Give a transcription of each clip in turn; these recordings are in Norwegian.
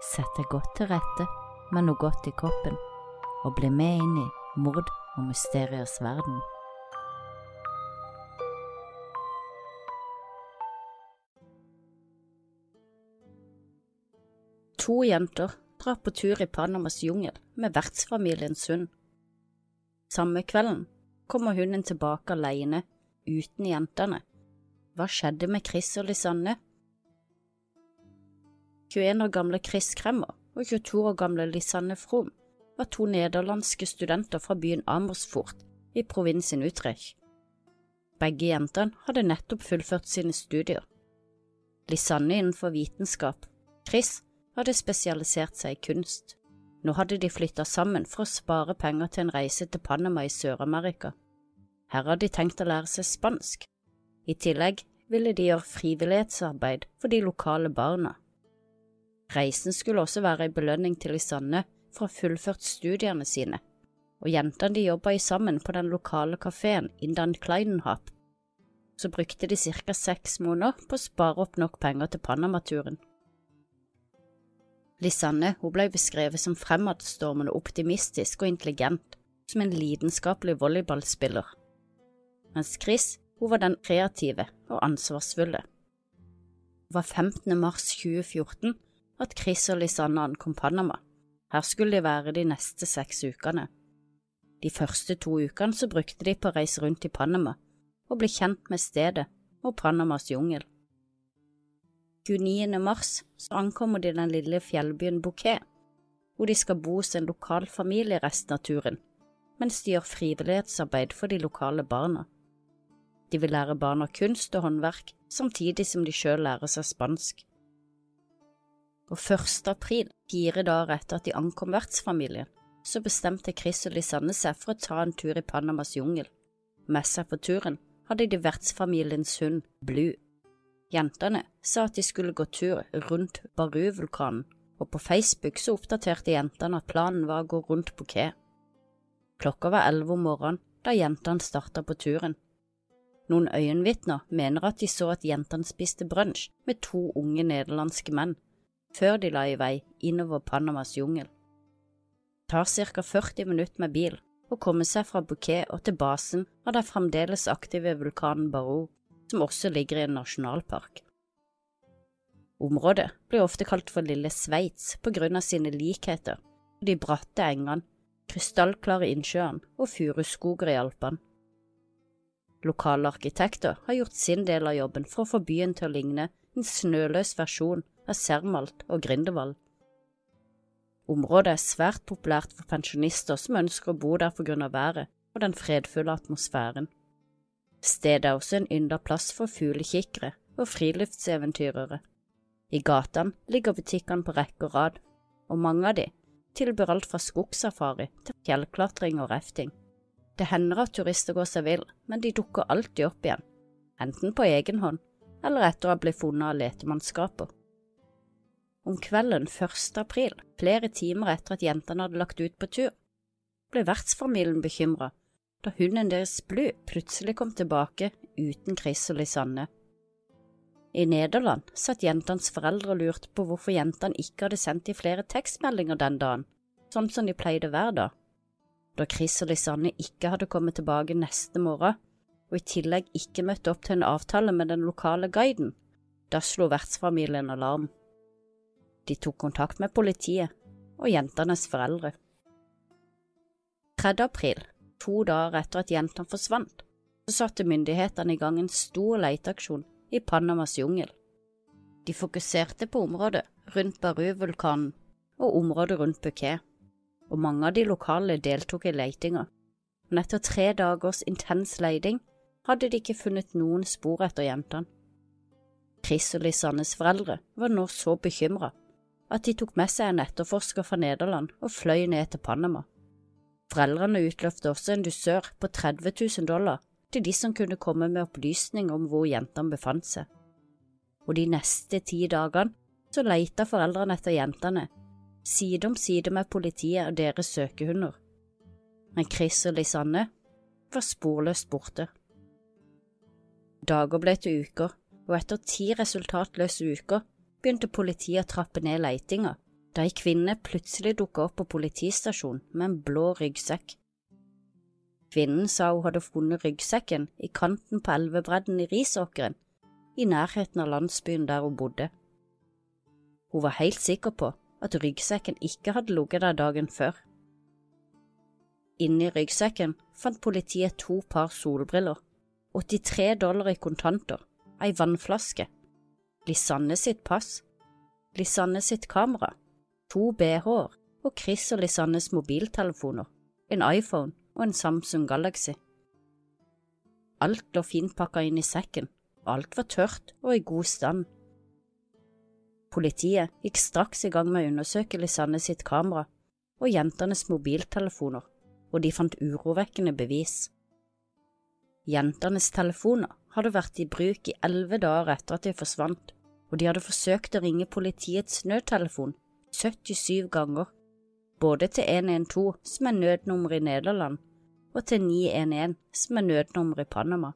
Sett deg godt til rette med noe godt i kroppen, og bli med inn i mord og mysteriers verden. To jenter drar på tur i Panamas jungel med vertsfamiliens hund. Samme kvelden kommer hunden tilbake alene, uten jentene. Hva skjedde med Chris og Lisanne? 21 år gamle Chris Kremmer og 22 år gamle Lisanne From var to nederlandske studenter fra byen Amersfoort i provinsen Utrecht. Begge jentene hadde nettopp fullført sine studier. Lisanne innenfor vitenskap, Chris hadde spesialisert seg i kunst. Nå hadde de flytta sammen for å spare penger til en reise til Panama i Sør-Amerika. Her hadde de tenkt å lære seg spansk. I tillegg ville de gjøre frivillighetsarbeid for de lokale barna. Reisen skulle også være en belønning til Lisanne for å ha fullført studiene sine, og jentene de jobba i sammen på den lokale kafeen Indan Kleinenhap. Så brukte de ca. seks måneder på å spare opp nok penger til Panamaturen. Lisanne hun ble beskrevet som fremadstormende optimistisk og intelligent, som en lidenskapelig volleyballspiller, mens Chris hun var den kreative og ansvarsfulle. Det var 15. mars 2014 at Chris og Lisanne ankom Panama. Her skulle de være de neste seks ukene. De første to ukene så brukte de på å reise rundt i Panama og bli kjent med stedet og Panamas jungel. 29. mars så ankommer de den lille fjellbyen Bouquet, hvor de skal bo hos en lokal familie resten av turen, mens de gjør frivillighetsarbeid for de lokale barna. De vil lære barna kunst og håndverk, samtidig som de selv lærer seg spansk. Og 1. april, fire dager etter at de ankom vertsfamilien, så bestemte Chris og Lisanne seg for å ta en tur i Panamas jungel. Med seg på turen hadde de vertsfamiliens hund, Blue. Jentene sa at de skulle gå tur rundt Baru-vulkanen, og på Facebook så oppdaterte jentene at planen var å gå rundt Bouquet. Klokka var elleve om morgenen da jentene starta på turen. Noen øyenvitner mener at de så at jentene spiste brunsj med to unge nederlandske menn, før de la i vei innover Panamas jungel. Det tar ca 40 minutter med bil å komme seg fra Bouquet og til basen av den fremdeles aktive vulkanen Barou som også ligger i en nasjonalpark. Området blir ofte kalt for Lille Sveits på grunn av sine likheter og de bratte engene, krystallklare innsjøene og furuskoger i Alpene. Lokale arkitekter har gjort sin del av jobben for å få byen til å ligne en snøløs versjon av Sermalt og Grindevall. Området er svært populært for pensjonister som ønsker å bo der på grunn av været og den fredfulle atmosfæren. Stedet er også en ynda plass for fuglekikkere og friluftseventyrere. I gatene ligger butikkene på rekke og rad, og mange av de tilbyr alt fra skogsafari til fjellklatring og rafting. Det hender at turister går seg vill, men de dukker alltid opp igjen, enten på egen hånd eller etter å ha blitt funnet av letemannskaper. Om kvelden 1. april, flere timer etter at jentene hadde lagt ut på tur, ble vertsfamilien bekymret da hunden deres Blue plutselig kom tilbake uten Chris og Lisanne. I Nederland satt jentenes foreldre og lurte på hvorfor jentene ikke hadde sendt de flere tekstmeldinger den dagen, sånn som de pleide hver dag. Da Chris og Lisanne ikke hadde kommet tilbake neste morgen, og i tillegg ikke møtte opp til en avtale med den lokale guiden, da slo vertsfamilien alarm. De tok kontakt med politiet og jentenes foreldre. 3. april to dager etter at jentene forsvant, så satte myndighetene i gang en stor leteaksjon i Panamas jungel. De fokuserte på området rundt Baru-vulkanen og området rundt Bouquet, og mange av de lokale deltok i letinga, men etter tre dagers intens leiting hadde de ikke funnet noen spor etter jentene. Chris og Lisannes foreldre var nå så bekymra at de tok med seg en etterforsker fra Nederland og fløy ned til Panama. Foreldrene utløfte også en dusør på 30 000 dollar til de som kunne komme med opplysninger om hvor jentene befant seg. Og de neste ti dagene så leita foreldrene etter jentene, side om side med politiet og deres søkehunder. Men Chris og Lisanne var sporløst borte. Dager ble til uker, og etter ti resultatløse uker begynte politiet å trappe ned leitinga da ei kvinne plutselig dukka opp på politistasjonen med en blå ryggsekk. Kvinnen sa hun hadde funnet ryggsekken i kanten på elvebredden i Risåkeren, i nærheten av landsbyen der hun bodde. Hun var helt sikker på at ryggsekken ikke hadde ligget der dagen før. Inni ryggsekken fant politiet to par solbriller, 83 dollar i kontanter, ei vannflaske, Lisanne sitt pass, Lisanne sitt kamera, to bh-er og Chris og Lisannes mobiltelefoner, en iPhone og en Samsung Galaxy. Alt lå finpakka inn i sekken, alt var tørt og i god stand. Politiet gikk straks i gang med å undersøke Lisanne sitt kamera og jentenes mobiltelefoner, og de fant urovekkende bevis. Jentenes telefoner hadde vært i bruk i elleve dager etter at de forsvant, og de hadde forsøkt å ringe politiets nødtelefon 77 ganger, både til 112, som er nødnummer i Nederland, og til 911, som er nødnummer i Panama.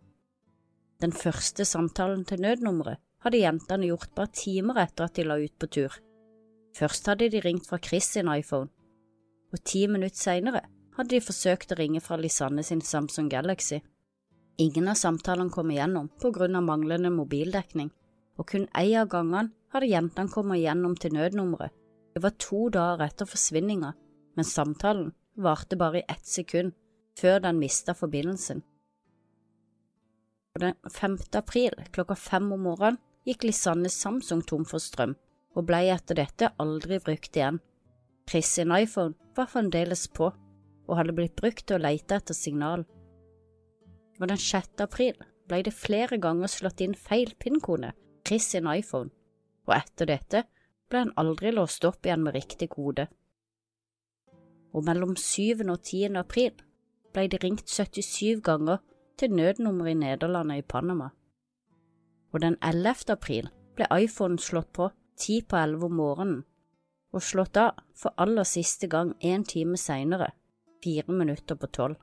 Den første samtalen til nødnummeret hadde jentene gjort bare timer etter at de la ut på tur. Først hadde de ringt fra Chris sin iPhone, og ti minutter senere hadde de forsøkt å ringe fra Lisanne sin Samsung Galaxy. Ingen av samtalene kom igjennom på grunn av manglende mobildekning, og kun én av gangene hadde jentene kommet igjennom til nødnummeret det var to dager etter forsvinninga, men samtalen varte bare i ett sekund før den mista forbindelsen. På den 5. april klokka fem om morgenen gikk Lisanne Samsung tom for strøm, og ble etter dette aldri brukt igjen. Chris sin iPhone var fremdeles på, og hadde blitt brukt til å lete etter signal. Og den 6. april ble det flere ganger slått inn feil pinnkode, Chris sin iPhone, og etter dette ble han aldri låst opp igjen med riktig kode. Og mellom 7. og 10. april ble det ringt 77 ganger til nødnummeret i Nederland og i Panama. Og den 11. april ble iPhonen slått på ti på elleve om morgenen, og slått av for aller siste gang en time senere, fire minutter på tolv.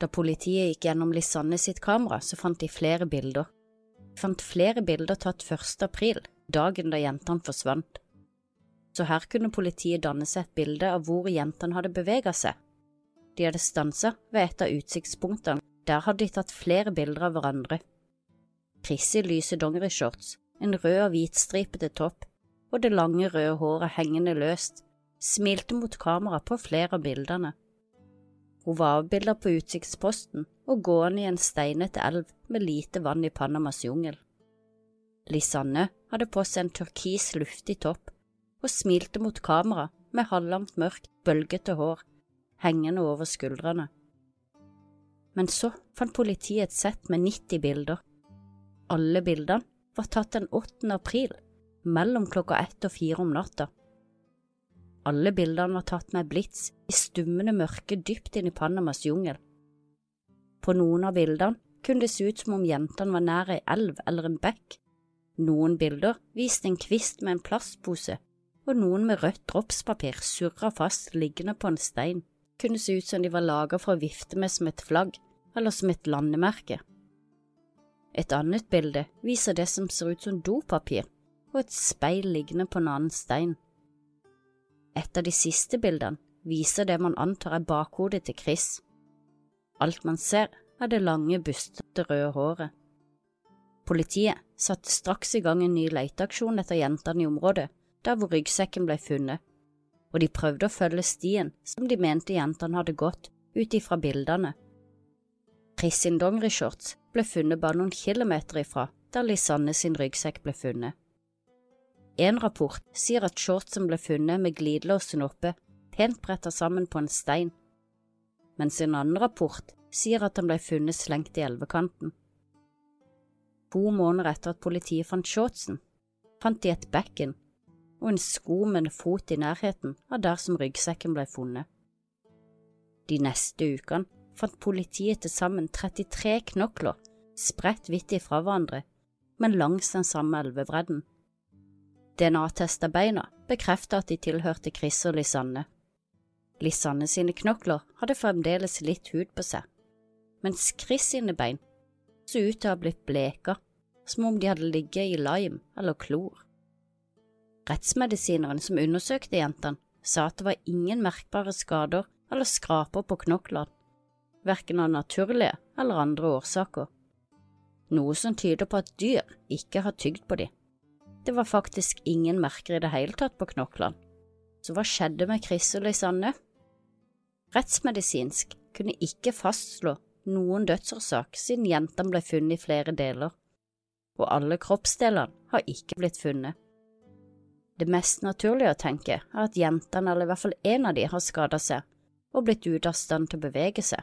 Da politiet gikk gjennom Lisanne sitt kamera, så fant de flere bilder. De fant flere bilder tatt 1. april, dagen da jentene forsvant. Så her kunne politiet danne seg et bilde av hvor jentene hadde beveget seg. De hadde stanset ved et av utsiktspunktene, der hadde de tatt flere bilder av hverandre. Chris i lyse dongerishorts, en rød og hvitstripete topp og det lange, røde håret hengende løst, smilte mot kamera på flere av bildene. Hun var avbildet på utsiktsposten og gående i en steinete elv med lite vann i Panamas jungel. Lisanne hadde på seg en turkis luftig topp og smilte mot kamera med halvlangt mørkt, bølgete hår hengende over skuldrene. Men så fant politiet et sett med 90 bilder. Alle bildene var tatt den 8. april, mellom klokka ett og fire om natta. Alle bildene var tatt med blits i stummende mørke dypt inn i Panamas jungel. På noen av bildene kunne det se ut som om jentene var nær ei elv eller en bekk, noen bilder viste en kvist med en plastpose, og noen med rødt dropspapir surra fast liggende på en stein. Kunne se ut som de var laget for å vifte med som et flagg, eller som et landemerke. Et annet bilde viser det som ser ut som dopapir, og et speil liggende på en annen stein. Et av de siste bildene viser det man antar er bakhodet til Chris. Alt man ser, er det lange, bustete røde håret. Politiet satte straks i gang en ny leteaksjon etter jentene i området der hvor ryggsekken ble funnet, og de prøvde å følge stien som de mente jentene hadde gått ut ifra bildene. Chris sin dongerishorts ble funnet bare noen kilometer ifra der Lisanne sin ryggsekk ble funnet. En rapport sier at shortsen ble funnet med glidelåsen oppe, pent bretta sammen på en stein, mens en annen rapport sier at han ble funnet slengt i elvekanten. To måneder etter at politiet fant shortsen, fant de et bekken og en sko med en fot i nærheten av der som ryggsekken ble funnet. De neste ukene fant politiet til sammen 33 knokler spredt vidt ifra hverandre, men langs den samme elvebredden. DNA-test av beina bekreftet at de tilhørte Chris og Lisanne. Lisanne sine knokler hadde fremdeles litt hud på seg, mens Chris sine bein så ut til å ha blitt bleka, som om de hadde ligget i lime eller klor. Rettsmedisineren som undersøkte jentene, sa at det var ingen merkbare skader eller skraper på knoklene, verken av naturlige eller andre årsaker, noe som tyder på at dyr ikke har tygd på dem. Det var faktisk ingen merker i det hele tatt på knoklene. Så hva skjedde med Chris og Lisanne? Rettsmedisinsk kunne ikke fastslå noen dødsårsak siden jentene ble funnet i flere deler, og alle kroppsdelene har ikke blitt funnet. Det mest naturlige å tenke er at jentene, eller i hvert fall en av de, har skada seg og blitt ute av stand til å bevege seg.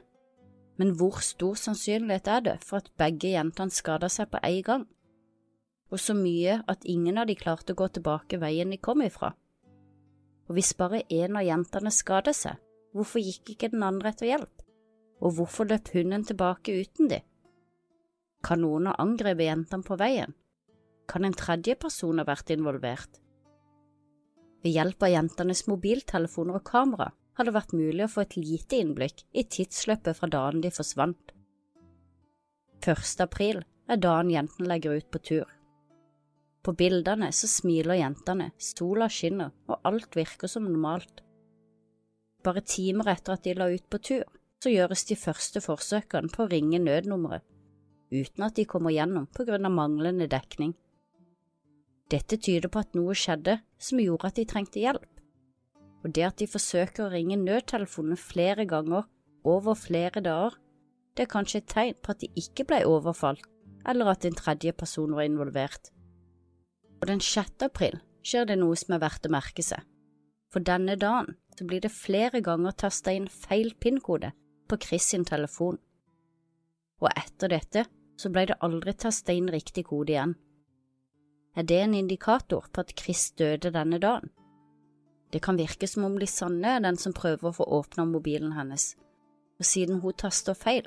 Men hvor stor sannsynlighet er det for at begge jentene skada seg på en gang? Og så mye at ingen av de klarte å gå tilbake veien de kom ifra. Og hvis bare en av jentene skadet seg, hvorfor gikk ikke den andre etter hjelp? Og hvorfor løp hunden tilbake uten de? Kan noen ha angrepet jentene på veien? Kan en tredje person ha vært involvert? Ved hjelp av jentenes mobiltelefoner og kamera har det vært mulig å få et lite innblikk i tidsløpet fra dagen de forsvant. 1. april er dagen jentene legger ut på tur. På bildene så smiler jentene, sola skinner og alt virker som normalt. Bare timer etter at de la ut på tur, så gjøres de første forsøkene på å ringe nødnummeret, uten at de kommer gjennom på grunn av manglende dekning. Dette tyder på at noe skjedde som gjorde at de trengte hjelp, og det at de forsøker å ringe nødtelefonen flere ganger over flere dager, det er kanskje et tegn på at de ikke ble overfalt, eller at en tredje person var involvert. Og den 6. april skjer det noe som er verdt å merke seg. For denne dagen så blir det flere ganger tasta inn feil PIN-kode på Chris sin telefon. Og etter dette så ble det aldri tasta inn riktig kode igjen. Er det en indikator på at Chris døde denne dagen? Det kan virke som om Lisanne er den som prøver å få åpna mobilen hennes, og siden hun taster feil,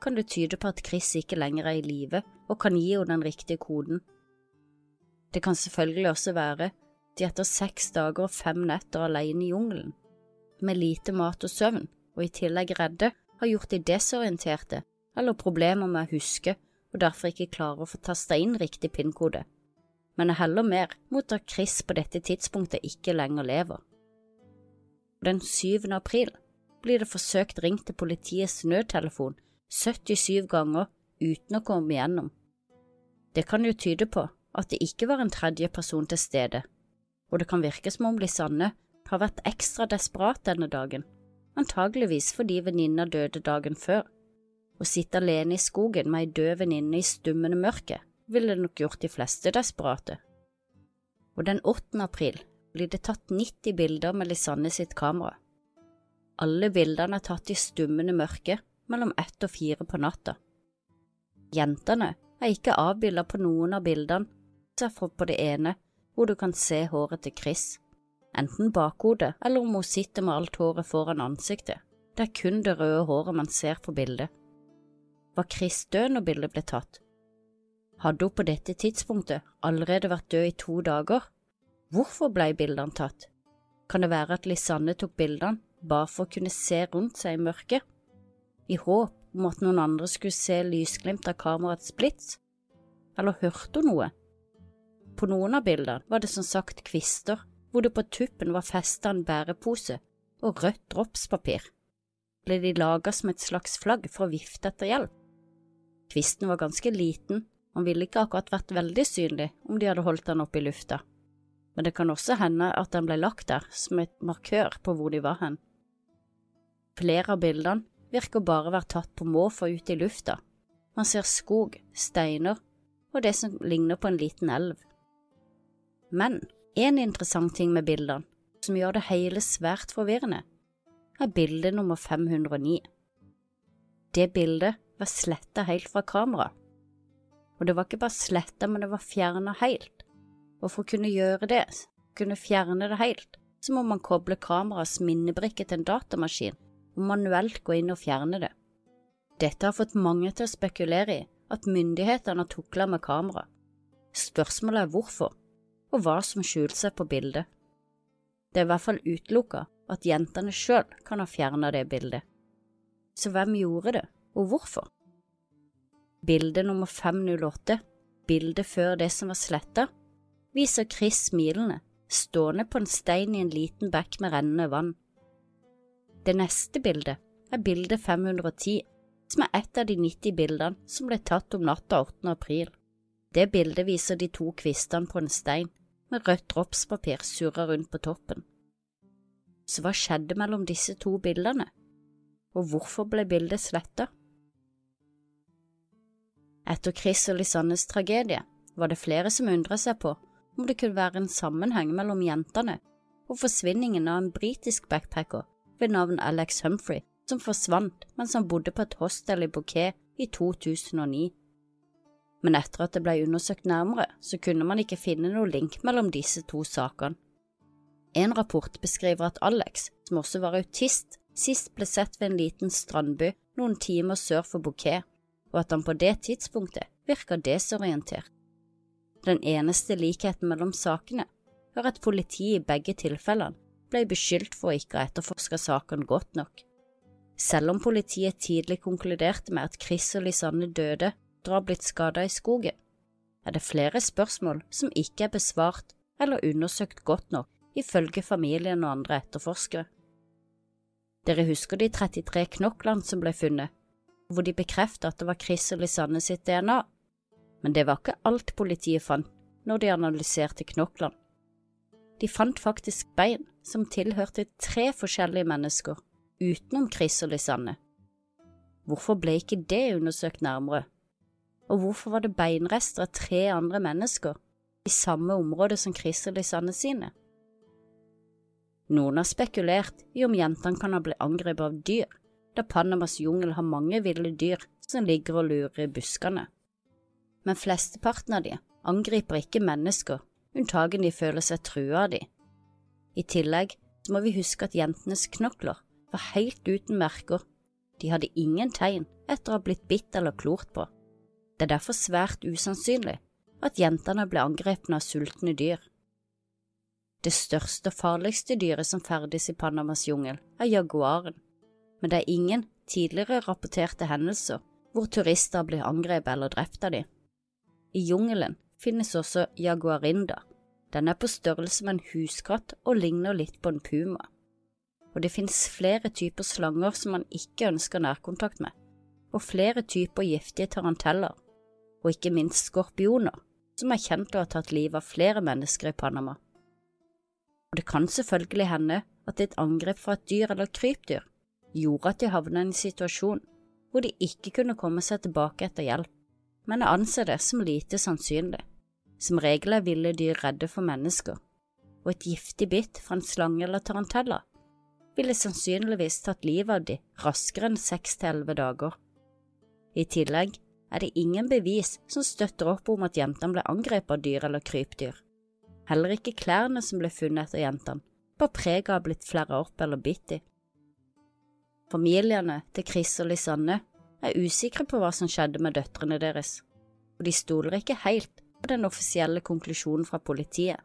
kan det tyde på at Chris ikke lenger er i live og kan gi henne den riktige koden. Det kan selvfølgelig også være de etter seks dager og fem netter alene i jungelen, med lite mat og søvn, og i tillegg redde, har gjort de desorienterte eller problemer med å huske og derfor ikke klarer å få tasta inn riktig PIN-kode men er heller mer mot at Chris på dette tidspunktet ikke lenger lever. Den 7. april blir det forsøkt ringt til politiets nødtelefon 77 ganger uten å komme igjennom. Det kan jo tyde på at det ikke var en tredje person til stede, og det kan virke som om Lisanne har vært ekstra desperat denne dagen, antageligvis fordi venninna døde dagen før. Å sitte alene i skogen med ei død venninne i stummende mørke ville nok gjort de fleste desperate. Og den 8. april blir det tatt 90 bilder med Lisanne sitt kamera. Alle bildene er tatt i stummende mørke mellom ett og fire på natta. Jentene er ikke avbildet på noen av bildene, derfor på det ene hvor du kan se håret til Chris, enten bakhodet eller om hun sitter med alt håret foran ansiktet. Det er kun det røde håret man ser på bildet. Var Chris død når bildet ble tatt? Hadde hun på dette tidspunktet allerede vært død i to dager? Hvorfor ble bildene tatt? Kan det være at Lisanne tok bildene bare for å kunne se rundt seg i mørket, i håp om at noen andre skulle se lysglimt av kameraets blits? Eller hørte hun noe? På noen av bildene var det som sagt kvister, hvor det på tuppen var festet en bærepose og rødt dropspapir. Ble de laget som et slags flagg for å vifte etter hjelp? Kvisten var ganske liten han ville ikke akkurat vært veldig synlig om de hadde holdt den oppe i lufta, men det kan også hende at den ble lagt der som et markør på hvor de var hen. Flere av bildene virker bare å være tatt på måfå ute i lufta. Man ser skog, steiner og det som ligner på en liten elv. Men en interessant ting med bildene, som gjør det hele svært forvirrende, er bilde nummer 509. Det bildet var sletta helt fra kameraet og det var ikke bare sletta, men det var fjerna helt. Og for å kunne gjøre det, kunne fjerne det helt, så må man koble kameraets minnebrikke til en datamaskin og manuelt gå inn og fjerne det. Dette har fått mange til å spekulere i at myndighetene har tukla med kamera. Spørsmålet er hvorfor, og hva som skjulte seg på bildet. Det er i hvert fall utelukka at jentene sjøl kan ha fjerna det bildet. Så hvem gjorde det, og hvorfor? Bilde nummer 508, bildet før det som var sletta, viser Chris smilende, stående på en stein i en liten bekk med rennende vann. Det neste bildet er bilde 510, som er et av de 90 bildene som ble tatt om natta 8. april. Det bildet viser de to kvistene på en stein, med rødt dropspapir surra rundt på toppen. Så hva skjedde mellom disse to bildene, og hvorfor ble bildet sletta? Etter Chris og Lisannes tragedie var det flere som undra seg på om det kunne være en sammenheng mellom jentene og forsvinningen av en britisk backpacker ved navn Alex Humphrey, som forsvant mens han bodde på et hostel i Bouquet i 2009 men etter at det ble undersøkt nærmere, så kunne man ikke finne noe link mellom disse to sakene. En rapport beskriver at Alex, som også var autist, sist ble sett ved en liten strandby noen timer sør for Bouquet, og at han på det tidspunktet virka desorientert. Den eneste likheten mellom sakene var at politiet i begge tilfellene ble beskyldt for å ikke ha etterforska sakene godt nok. Selv om politiet tidlig konkluderte med at Chris og Lisanne døde etter har blitt skada i skogen, er det flere spørsmål som ikke er besvart eller undersøkt godt nok, ifølge familien og andre etterforskere. Dere husker de 33 knoklene som ble funnet, hvor de bekreftet at det var Chris og Lisanne sitt DNA, men det var ikke alt politiet fant når de analyserte knoklene. De fant faktisk bein som tilhørte tre forskjellige mennesker, utenom Chris og Lisanne. Hvorfor ble ikke det undersøkt nærmere? Og hvorfor var det beinrester av tre andre mennesker i samme område som Lisanne sine? Noen har spekulert i om jentene kan ha blitt angrepet av dyr, da Panamas jungel har mange ville dyr som ligger og lurer i buskene. Men flesteparten av de angriper ikke mennesker, unntagen de føler seg trua av de. I tillegg må vi huske at jentenes knokler var helt uten merker, de hadde ingen tegn etter å ha blitt bitt eller klort på. Det er derfor svært usannsynlig at jentene ble angrepet av sultne dyr. Det største og farligste dyret som ferdes i Panamas jungel, er jaguaren, men det er ingen tidligere rapporterte hendelser hvor turister blir angrepet eller drept av dem. I jungelen finnes også jaguarinda. Den er på størrelse med en huskatt og ligner litt på en puma. Og det finnes flere typer slanger som man ikke ønsker nærkontakt med, og flere typer giftige taranteller og ikke minst skorpioner, som er kjent å ha tatt livet av flere mennesker i Panama. Og det kan selvfølgelig hende at et angrep fra et dyr eller krypdyr gjorde at de havnet i en situasjon hvor de ikke kunne komme seg tilbake etter hjelp, men jeg anser det som lite sannsynlig. Som regel er ville dyr redde for mennesker, og et giftig bitt fra en slange eller tarantella ville sannsynligvis tatt livet av de raskere enn seks til elleve dager. I tillegg er det ingen bevis som støtter opp om at jentene ble angrepet av dyr eller krypdyr. Heller ikke klærne som ble funnet etter jentene, bar preg av blitt flerra opp eller bitt i. Familiene til Chris og Lisanne er usikre på hva som skjedde med døtrene deres, og de stoler ikke helt på den offisielle konklusjonen fra politiet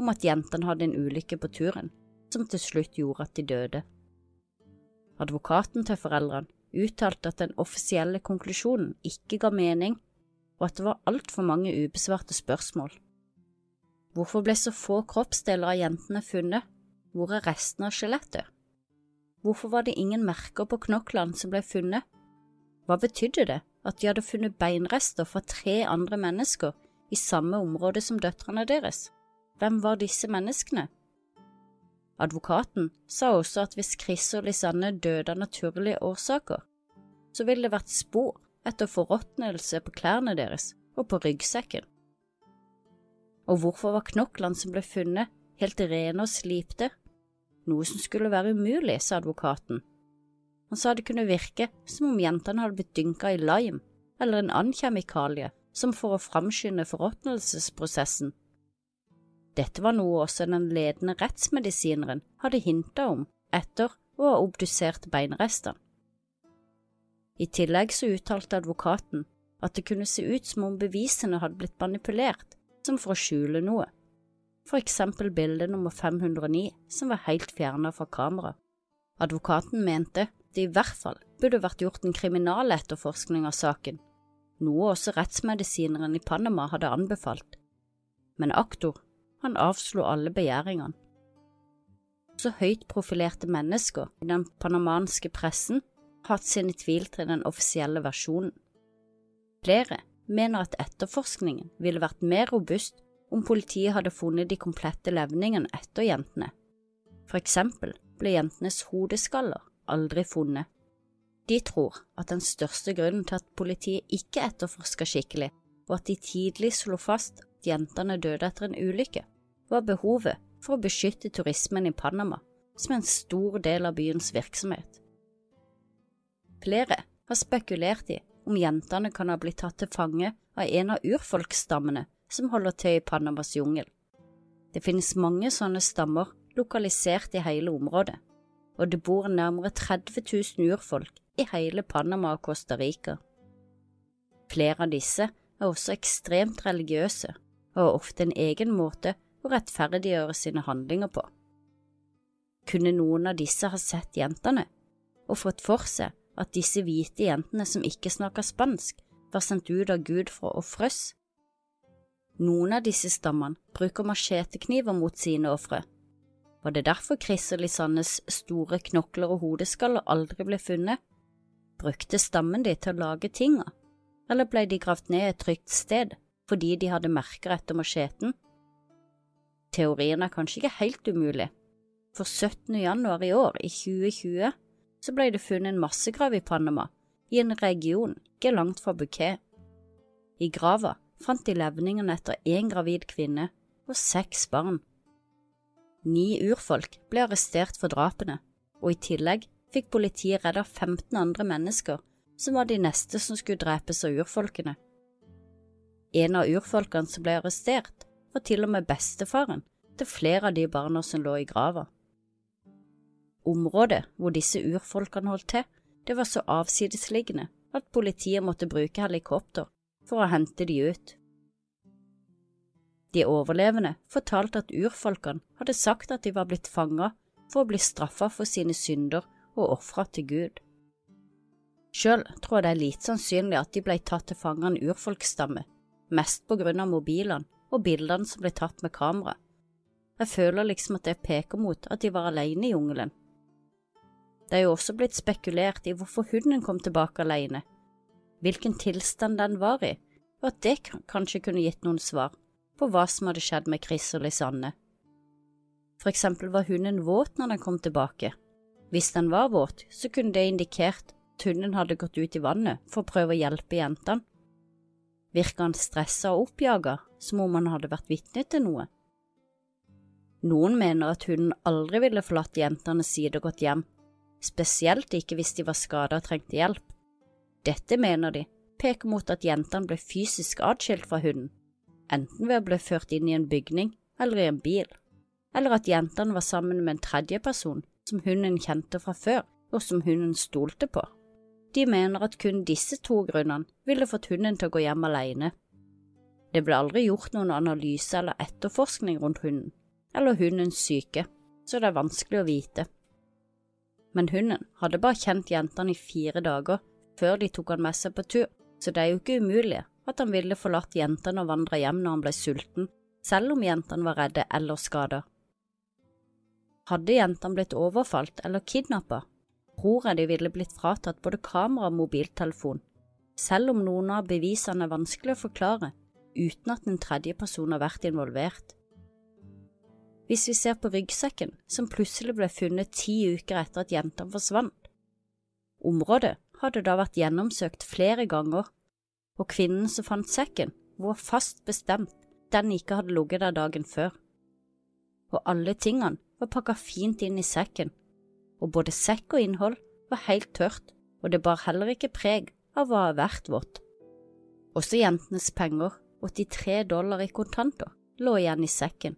om at jentene hadde en ulykke på turen som til slutt gjorde at de døde. Advokaten til foreldrene uttalte at den offisielle konklusjonen ikke ga mening, og at det var altfor mange ubesvarte spørsmål. Hvorfor ble så få kroppsdeler av jentene funnet? Hvor er resten av skjelettet? Hvorfor var det ingen merker på knoklene som ble funnet? Hva betydde det at de hadde funnet beinrester fra tre andre mennesker i samme område som døtrene deres? Hvem var disse menneskene? Advokaten sa også at hvis Chris og Lisanne døde av naturlige årsaker, så ville det vært spor etter forråtnelse på klærne deres og på ryggsekken. Og hvorfor var knoklene som ble funnet, helt rene og slipte? Noe som skulle være umulig, sa advokaten. Han sa det kunne virke som om jentene hadde blitt dynka i lime eller en annen kjemikalie som for å framskynde forråtnelsesprosessen dette var noe også den ledende rettsmedisineren hadde hinta om etter å ha obdusert beinrestene. I tillegg så uttalte advokaten at det kunne se ut som om bevisene hadde blitt manipulert, som for å skjule noe, for eksempel bilde nummer 509 som var helt fjernet fra kamera. Advokaten mente det i hvert fall burde vært gjort en kriminaletterforskning av saken, noe også rettsmedisineren i Panama hadde anbefalt, men aktor Han avslo alle begjæringene. Så høyt profilerte mennesker i den panamanske pressen har hatt sine tvil til den offisielle versjonen. Flere mener at etterforskningen ville vært mer robust om politiet hadde funnet de komplette levningene etter jentene. For eksempel ble jentenes hodeskaller aldri funnet. De tror at den største grunnen til at politiet ikke etterforska skikkelig, var at de tidlig slo fast at jentene døde etter en ulykke, var behovet for å beskytte turismen i Panama, som er en stor del av byens virksomhet. Flere har spekulert i om jentene kan ha blitt tatt til fange av en av urfolksstammene som holder til i Panamas jungel. Det finnes mange sånne stammer lokalisert i hele området, og det bor nærmere 30 000 urfolk i hele Panama og Costa Rica. Flere av disse er også ekstremt religiøse og har ofte en egen måte å rettferdiggjøre sine handlinger på. Kunne noen av disse ha sett jentene og fått for seg at disse hvite jentene som ikke snakker spansk, var sendt ut av Gud for å ofres? Noen av disse stammene bruker machetekniver mot sine ofre. Var det derfor Christer Lisannes store knokler og hodeskaller aldri ble funnet? Brukte stammen de til å lage tinga, eller ble de gravd ned et trygt sted fordi de hadde merker etter macheten? Teorien er kanskje ikke helt umulig, for 17. januar i år, i 2020, så ble det funnet en massegrav i Panama, i en region ikke langt fra Bouquet. I grava fant de levningene etter én gravid kvinne og seks barn. Ni urfolk ble arrestert for drapene, og i tillegg fikk politiet redda 15 andre mennesker som var de neste som skulle drepes av urfolkene. En av urfolkene som ble arrestert, var til og med bestefaren til flere av de barna som lå i grava. Området hvor disse urfolkene holdt til, det var så avsidesliggende at politiet måtte bruke helikopter for å hente de ut. De overlevende fortalte at urfolkene hadde sagt at de var blitt fanget for å bli straffa for sine synder og ofra til Gud. Sjøl tror jeg det er lite sannsynlig at de ble tatt til fange av en urfolksstamme, mest på grunn av mobilene og bildene som ble tatt med kamera. Jeg føler liksom at det peker mot at de var alene i jungelen. Det er jo også blitt spekulert i hvorfor hunden kom tilbake alene, hvilken tilstand den var i, og at det kanskje kunne gitt noen svar på hva som hadde skjedd med Chris og Lisanne. For eksempel var hunden våt når den kom tilbake. Hvis den var våt, så kunne det indikert at hunden hadde gått ut i vannet for å prøve å hjelpe jentene. Virka han stressa og oppjaga, som om han hadde vært vitne til noe? Noen mener at hunden aldri ville forlatt jentenes side og gått hjem, spesielt ikke hvis de var skada og trengte hjelp. Dette mener de peker mot at jentene ble fysisk atskilt fra hunden, enten ved å bli ført inn i en bygning eller i en bil, eller at jentene var sammen med en tredjeperson som hunden kjente fra før, og som hunden stolte på. De mener at kun disse to grunnene ville fått hunden til å gå hjem alene. Det ble aldri gjort noen analyse eller etterforskning rundt hunden, eller hundens syke, så det er vanskelig å vite. Men hunden hadde bare kjent jentene i fire dager før de tok han med seg på tur, så det er jo ikke umulig at han ville forlatt jentene og vandra hjem når han ble sulten, selv om jentene var redde eller skada. Hadde jentene blitt overfalt eller kidnappa, tror jeg de ville blitt fratatt både kamera og mobiltelefon, selv om noen av bevisene er vanskelig å forklare uten at en tredjeperson har vært involvert. Hvis vi ser på ryggsekken, som plutselig ble funnet ti uker etter at jentene forsvant. Området hadde da vært gjennomsøkt flere ganger, og kvinnen som fant sekken, var fast bestemt den ikke hadde ligget der dagen før. Og alle tingene var pakka fint inn i sekken, og både sekk og innhold var helt tørt, og det bar heller ikke preg av å ha vært vått. Også jentenes penger, 83 dollar i kontanter, lå igjen i sekken.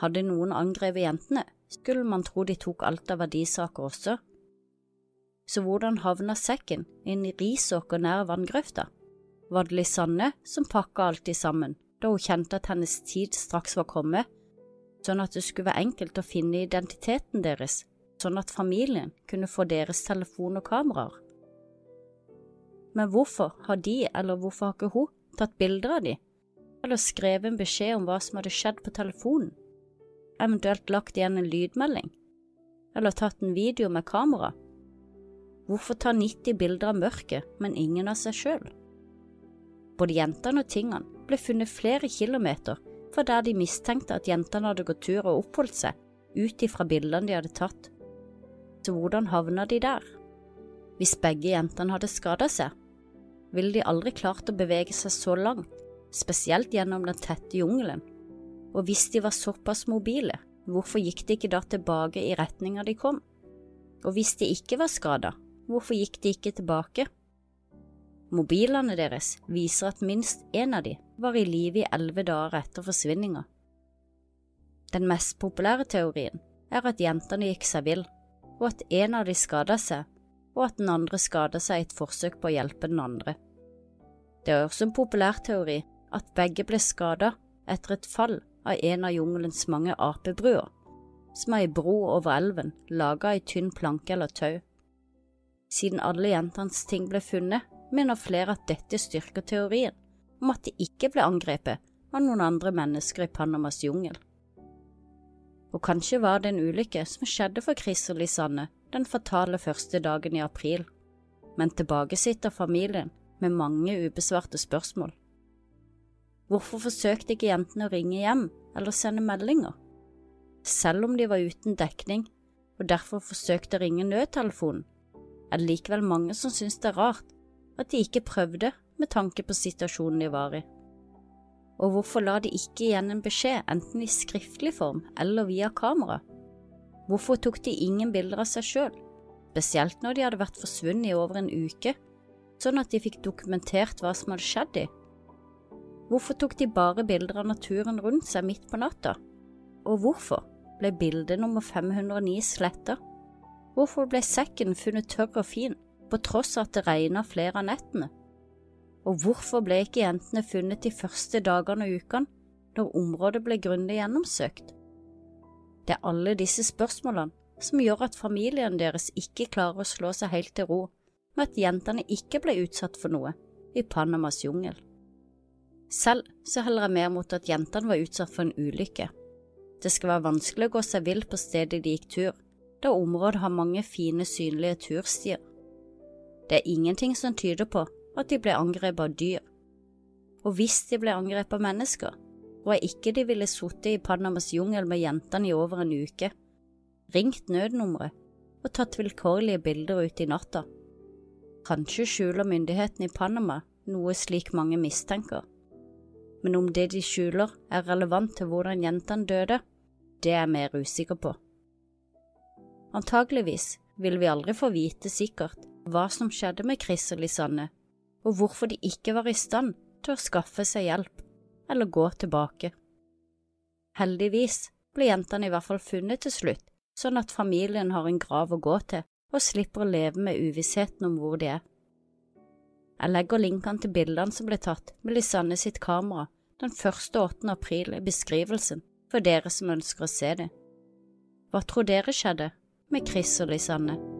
Hadde noen angrepet jentene, skulle man tro de tok alt av verdisaker også, så hvordan havna sekken inn i risåker nær vanngrøfta? Var det Lisanne som pakka alt sammen da hun kjente at hennes tid straks var kommet, sånn at det skulle være enkelt å finne identiteten deres, sånn at familien kunne få deres telefon og kameraer? Men hvorfor har de, eller hvorfor har ikke hun, tatt bilder av de? eller skrevet en beskjed om hva som hadde skjedd på telefonen, eventuelt lagt igjen en lydmelding, eller tatt en video med kamera. Hvorfor ta 90 bilder av mørket, men ingen av seg sjøl? Både jentene og tingene ble funnet flere kilometer fra der de mistenkte at jentene hadde gått tur og oppholdt seg, ut ifra bildene de hadde tatt. Så hvordan havna de der? Hvis begge jentene hadde skada seg, ville de aldri klart å bevege seg så langt, spesielt gjennom den tette jungelen. Og hvis de var såpass mobile, hvorfor gikk de ikke da tilbake i retninga de kom? Og hvis de ikke var skada, hvorfor gikk de ikke tilbake? Mobilene deres viser at minst én av de var i live i elleve dager etter forsvinninga. Den mest populære teorien er at jentene gikk seg vill, og at en av de skada seg, og at den andre skada seg i et forsøk på å hjelpe den andre. Det er også en populær teori at begge ble skada etter et fall av en av jungelens mange apebruer, som er ei bro over elven laga i tynn planke eller tau. Siden alle jentenes ting ble funnet, mener flere at dette styrker teorien om at de ikke ble angrepet av noen andre mennesker i Panamas jungel. Og kanskje var det en ulykke som skjedde for Chris og Lisanne den fatale første dagen i april, men tilbake sitter familien med mange ubesvarte spørsmål. Hvorfor forsøkte ikke jentene å ringe hjem eller sende meldinger? Selv om de var uten dekning og derfor forsøkte å ringe nødtelefonen, er det likevel mange som synes det er rart at de ikke prøvde med tanke på situasjonen de var i. Og hvorfor la de ikke igjen en beskjed, enten i skriftlig form eller via kamera? Hvorfor tok de ingen bilder av seg sjøl, spesielt når de hadde vært forsvunnet i over en uke, sånn at de fikk dokumentert hva som hadde skjedd de? Hvorfor tok de bare bilder av naturen rundt seg midt på natta? Og hvorfor ble bilde nummer 509 sletta? Hvorfor ble sekken funnet tørr og fin, på tross av at det regna flere av nettene? Og hvorfor ble ikke jentene funnet de første dagene og ukene, når området ble grundig gjennomsøkt? Det er alle disse spørsmålene som gjør at familien deres ikke klarer å slå seg helt til ro med at jentene ikke ble utsatt for noe i Panamas jungel. Selv så heller jeg mer mot at jentene var utsatt for en ulykke. Det skal være vanskelig å gå seg vill på stedet de gikk tur, da området har mange fine, synlige turstier. Det er ingenting som tyder på at de ble angrepet av dyr. Og hvis de ble angrepet av mennesker, tror jeg ikke de ville sittet i Panamas jungel med jentene i over en uke, ringt nødnummeret og tatt vilkårlige bilder ute i natta. Kanskje skjuler myndighetene i Panama noe slik mange mistenker men om det de skjuler er relevant til hvordan jentene døde, det er jeg mer usikker på. Antageligvis vil vi aldri få vite sikkert hva som skjedde med Chris og Lisanne, og hvorfor de ikke var i stand til å skaffe seg hjelp eller gå tilbake. Heldigvis ble jentene i hvert fall funnet til slutt, sånn at familien har en grav å gå til og slipper å leve med uvissheten om hvor de er. Jeg legger linkene til bildene som ble tatt med Lisanne sitt kamera den 1. 8. april i beskrivelsen for dere som ønsker å se det. Hva tror dere skjedde med Chris og Lisanne?